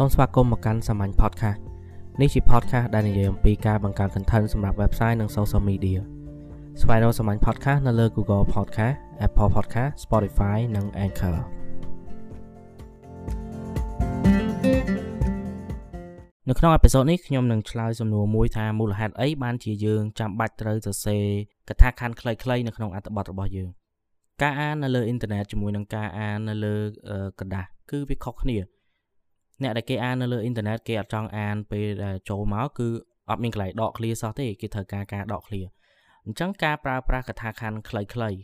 សូមស្វាគមន៍មកកាន់សាមញ្ញ podcast នេះជា podcast ដែលនិយាយអំពីការបង្កើត content សម្រាប់ website និង social media ស្វែងរកសាមញ្ញ podcast នៅលើ Google Podcast Apple Podcast Spotify និង Anchor នៅក្នុងអេពីសូតនេះខ្ញុំនឹងឆ្លើយសំណួរមួយថាមូលហេតុអីបានជាយើងចាំបាច់ត្រូវសរសេរកថាខណ្ឌខ្លីៗនៅក្នុងអត្ថបទរបស់យើងការអាននៅលើអ៊ីនធឺណិតជាមួយនឹងការអាននៅលើกระดาษគឺវាខុសគ្នា អ្នកដែលគេអាននៅលើអ៊ីនធឺណិតគេអត់ចង់អានពេលដែលចូលមកគឺអត់មានកន្លែងដក clear សោះទេគេត្រូវការការដក clear អញ្ចឹងការប្រើប្រាស់កថាខណ្ឌខ្លីៗ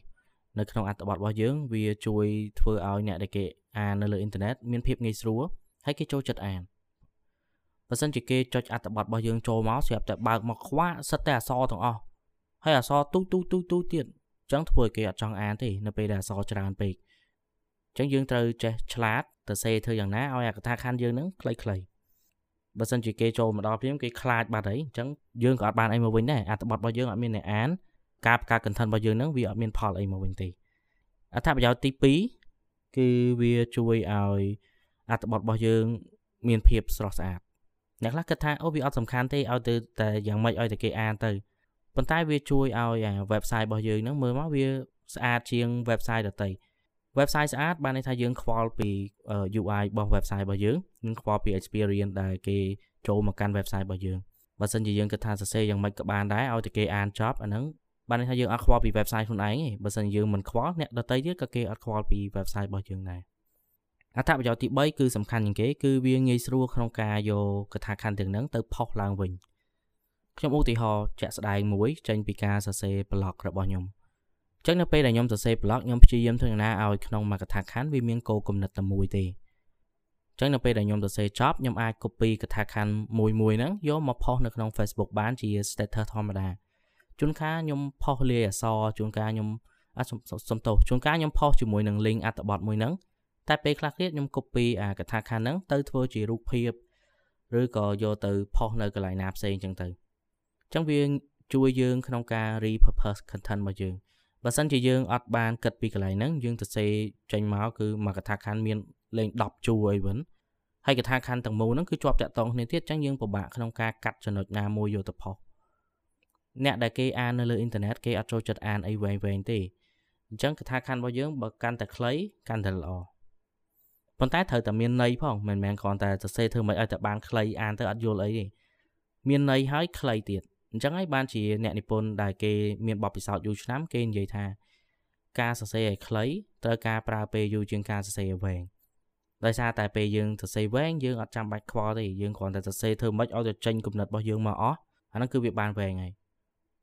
នៅក្នុងអត្ថបទរបស់យើងវាជួយធ្វើឲ្យអ្នកដែលគេអាននៅលើអ៊ីនធឺណិតមានភាពងាយស្រួលហើយគេចូលចិត្តអានបើសិនជាគេចុចអត្ថបទរបស់យើងចូលមកស្រាប់តែបើកមកខ្វាក់សិតតែអសទាំងអស់ហើយអសទូទូទូទូទៀតអញ្ចឹងធ្វើឲ្យគេអត់ចង់អានទេនៅពេលដែលអសច្រើនពេកអញ្ចឹងយើងត្រូវចេះឆ្លាត ទៅសេធ្វើយ៉ាងណាឲ្យអាកថាខណ្ឌយើងហ្នឹងខ្លីៗបើសិនជាគេចូលមកដល់ព្រាមគេខ្លាចបាត់ហើយអញ្ចឹងយើងក៏អត់បានអីមកវិញដែរអត្ថបទរបស់យើងអត់មានអ្នកអានការបង្កើត content របស់យើងហ្នឹងវាអត់មានផលអីមកវិញទេអត្ថប្រយោជន៍ទី2គឺវាជួយឲ្យអត្ថបទរបស់យើងមានភាពស្រស់ស្អាតអ្នកខ្លះគិតថាអូវាអត់សំខាន់ទេឲ្យទៅតែយ៉ាងម៉េចឲ្យតែគេអានទៅប៉ុន្តែវាជួយឲ្យ website របស់យើងហ្នឹងមើលមកវាស្អាតជាង website ដទៃ website ស្អាតបានន័យថាយើងខ្វល់ពី UI របស់ website របស់យើងនិងខ្វល់ពី experience ដែលគេចូលមកកាន់ website របស់យើងបើសិនជាយើងគិតថាសរសេរយ៉ាងម៉េចក៏បានដែរឲ្យតែគេអានចប់អាហ្នឹងបានន័យថាយើងអត់ខ្វល់ពី website ខ្លួនឯងទេបើសិនជាយើងមិនខ្វល់អ្នកដទៃទៀតក៏គេអត់ខ្វល់ពី website របស់យើងដែរអត្ថប្រយោជន៍ទី3គឺសំខាន់ជាងគេគឺវាងាយស្រួលក្នុងការយកកថាខណ្ឌទាំងហ្នឹងទៅផុសឡើងវិញខ្ញុំឧទាហរណ៍ជាក់ស្ដែងមួយចេញពីការសរសេរ blog របស់ខ្ញុំ ចឹងនៅពេលដែលខ្ញុំសរសេរ blog ខ្ញុំព្យាយាមធ្វើយ៉ាងណាឲ្យក្នុងមួយកថាខណ្ឌវាមានគោលគំនិតតែមួយទេចឹងនៅពេលដែលខ្ញុំសរសេរចប់ខ្ញុំអាច copy កថាខណ្ឌមួយមួយហ្នឹងយកមកផុសនៅក្នុង Facebook បានជា status ធម្មតាជួនកាលខ្ញុំផុសលាយអក្សរជួនកាលខ្ញុំអត់សំទោសជួនកាលខ្ញុំផុសជាមួយនឹង link អត្ថបទមួយហ្នឹងតែពេលខ្លះទៀតខ្ញុំ copy អាកថាខណ្ឌហ្នឹងទៅធ្វើជារូបភាពឬក៏យកទៅផុសនៅកន្លែងណាផ្សេងចឹងទៅអញ្ចឹងវាជួយយើងក្នុងការ repurpose content របស់យើង បើសិនជាយើងអត់បានគិតពីកន្លែងហ្នឹងយើងទៅសេចេញមកគឺមកកថាខណ្ឌមានលេង10ជួរអីវិញហើយកថាខណ្ឌទាំងមូលហ្នឹងគឺជាប់តាក់ទងគ្នាទៀតអញ្ចឹងយើងពិបាកក្នុងការកាត់ចំណុចណាមួយយកទៅផុសអ្នកដែលគេអាននៅលើអ៊ីនធឺណិតគេអត់ចូលចិត្តអានអីវែងវែងទេអញ្ចឹងកថាខណ្ឌរបស់យើងបើកាន់តែខ្លីកាន់តែល្អប៉ុន្តែត្រូវតែមានន័យផងមិនមែនគ្រាន់តែសរសេរធ្វើមិនឲ្យតែបានខ្លីអានទៅអត់យល់អីទេមានន័យហើយខ្លីទៀត អញ្ចឹងហើយបានជាអ្នកនិពន្ធដែលគេមានបទពិសោធន៍យូរឆ្នាំគេនិយាយថាការសរសេរឲ្យខ្លីត្រូវការប្រើពេលយូរជាងការសរសេរឲ្យវែងដោយសារតែពេលយើងសរសេរវែងយើងអត់ចាំបាច់ខ្វល់ទេយើងគ្រាន់តែសរសេរធ្វើម៉េចឲ្យទៅចេញគំនិតរបស់យើងមកអស់អាហ្នឹងគឺវាបានវែងហើយ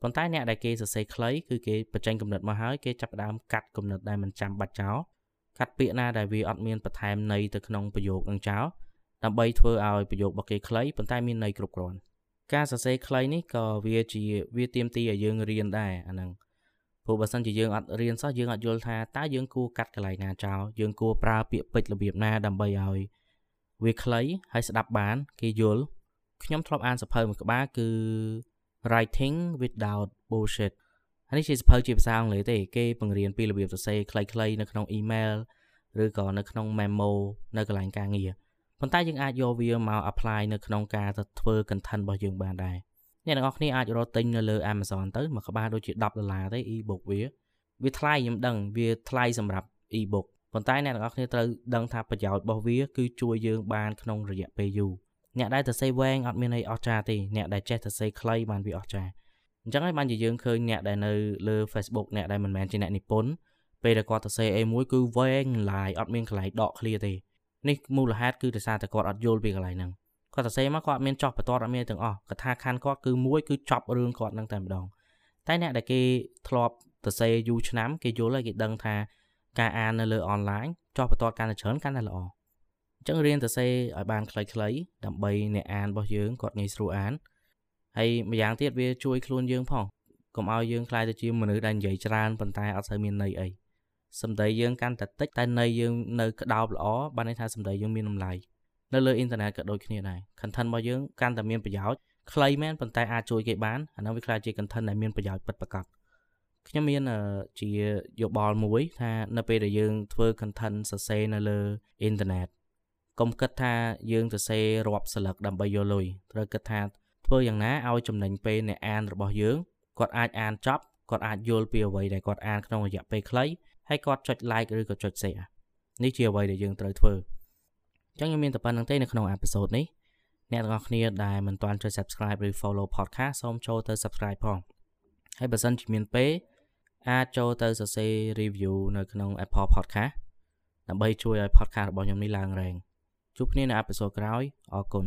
ប៉ុន្តែអ្នកដែលគេសរសេរខ្លីគឺគេបញ្ចេញគំនិតមកហើយគេចាប់ផ្ដើមកាត់គំនិតដែលមិនចាំបាច់ចោលកាត់ពាក្យណាដែលវាអត់មានបន្ថែមន័យទៅក្នុងប្រយោគនឹងចោលដើម្បីធ្វើឲ្យប្រយោគរបស់គេខ្លីប៉ុន្តែមានន័យគ្រប់គ្រាន់ ការសរសេរខ្លីនេះក៏វាជាវាទៀមទីឲ្យយើងរៀនដែរអាហ្នឹងព្រោះបើសិនជាយើងអត់រៀនសោះយើងអត់យល់ថាតើយើងគួរកាត់កន្លែងណាចោលយើងគួរប្រើពាក្យពេចន៍របៀបណាដើម្បីឲ្យវាខ្លីហើយស្ដាប់បាន គេយល់ខ្ញុំធ្លាប់អានសភៅមួយក្បាលគឺ writing without bullshit នេះជាសភៅជាភាសាអង់គ្លេសទេគេបង្រៀនពីរបៀបសរសេរខ្លីៗនៅក្នុង email ឬក៏នៅក្នុង memo នៅកន្លែងការងារ ប៉ុន្តែយើងអាចយកវាមក apply នៅក្នុងការទៅធ្វើ content របស់យើងបានដែរអ្នកទាំងអស់គ្នាអាចរកទិញនៅលើ Amazon ទៅមួយក្បាលដូចជា10ដុល្លារទេ e-book វាវាថ្លៃខ្ញុំដឹងវាថ្លៃសម្រាប់ e-book ប៉ុន្តែអ្នកទាំងអស់គ្នាត្រូវដឹងថាប្រយោជន៍របស់វាគឺជួយយើងបានក្នុងរយៈពេលយូរអ្នកដែលទៅសេវែងអត់មានអីអស្ចារ្យទេអ្នកដែលចេះទៅសេខ្លីបានវាអស្ចារ្យអញ្ចឹងហើយបានជាយើងឃើញអ្នកដែលនៅលើ Facebook អ្នកដែលមិនមែនជាអ្នកនិពន្ធពេលដែលគាត់ទៅសេអីមួយគឺវែងឡាយអត់មានកន្លែងដកឃ្លាទេ នេះមូលហេតុគឺដោយសារតែគាត់អត់យល់ពីកន្លែងហ្នឹងគាត់សរសេរមកគាត់អត់មានចោះបន្ទាត់អត់មានទាំងអស់កថាខណ្ឌគាត់គឺមួយគឺចប់រឿងគាត់ហ្នឹងតែម្ដងតែអ្នកដែលគេធ្លាប់សរសេរយូរឆ្នាំគេយល់ហើយគេដឹងថាការអាននៅលើអនឡាញចោះបន្ទាត់កាន់តែច្រើនកាន់តែល្អអញ្ចឹងរៀនសរសេរឲ្យបានខ្លីៗដើម្បីអ្នកអានរបស់យើងគាត់ងាយស្រួលអានហើយម្យ៉ាងទៀតវាជួយខ្លួនយើងផងកុំឲ្យយើងខ្លាយទៅជាមនុស្សដែលនិយាយច្រើនប៉ុន្តែអត់សូវមានន័យអី សម្ដីយើងកាន់តែតិចតែន័យយើងនៅក្តោបល្អបានន័យថាសម្ដីយើងមានតម្លៃនៅលើអ៊ីនធឺណិតក៏ដូចគ្នាដែរ content របស់យើងកាន់តែមានប្រយោជន៍ខ្លីមែនប៉ុន្តែអាចជួយគេបានអានោះវាខ្លាចជា content ដែលមានប្រយោជន៍ពិតប្រាកដខ្ញុំមានជាយោបល់មួយ ថានៅពេលដែលយើងធ្វើ content សរសេរនៅលើអ៊ីនធឺណិតកុំគិតថាយើងសរសេររាប់ស្លឹកដើម្បីយកលុយត្រូវគិតថាធ្វើយ៉ាងណាឲ្យចំណេញពេលអ្នកអានរបស់យើងគាត់អាចអានចប់គាត់អាចយល់ពីអ្វីដែលគាត់អានក្នុងរយៈពេលខ្លី ហើយគាត់ចុច like ឬក៏ចុច share នេះជាអ្វីដែលយើងត្រូវធ្វើអញ្ចឹងខ្ញុំមានតែប៉ុណ្្នឹងទេនៅក្នុងអេពីសូតនេះអ្នកទាំងអស់គ្នាដែលមិនទាន់ចុច subscribe ឬ follow podcast សូមចូលទៅ subscribe ផងហើយបើសិនជាមានពេលអាចចូលទៅសរសេរ review នៅក្នុង Apple Podcast ដើម្បីជួយឲ្យ podcast របស់ខ្ញុំនេះឡើងរែងជួបគ្នានៅអេពីសូតក្រោយអរគុណ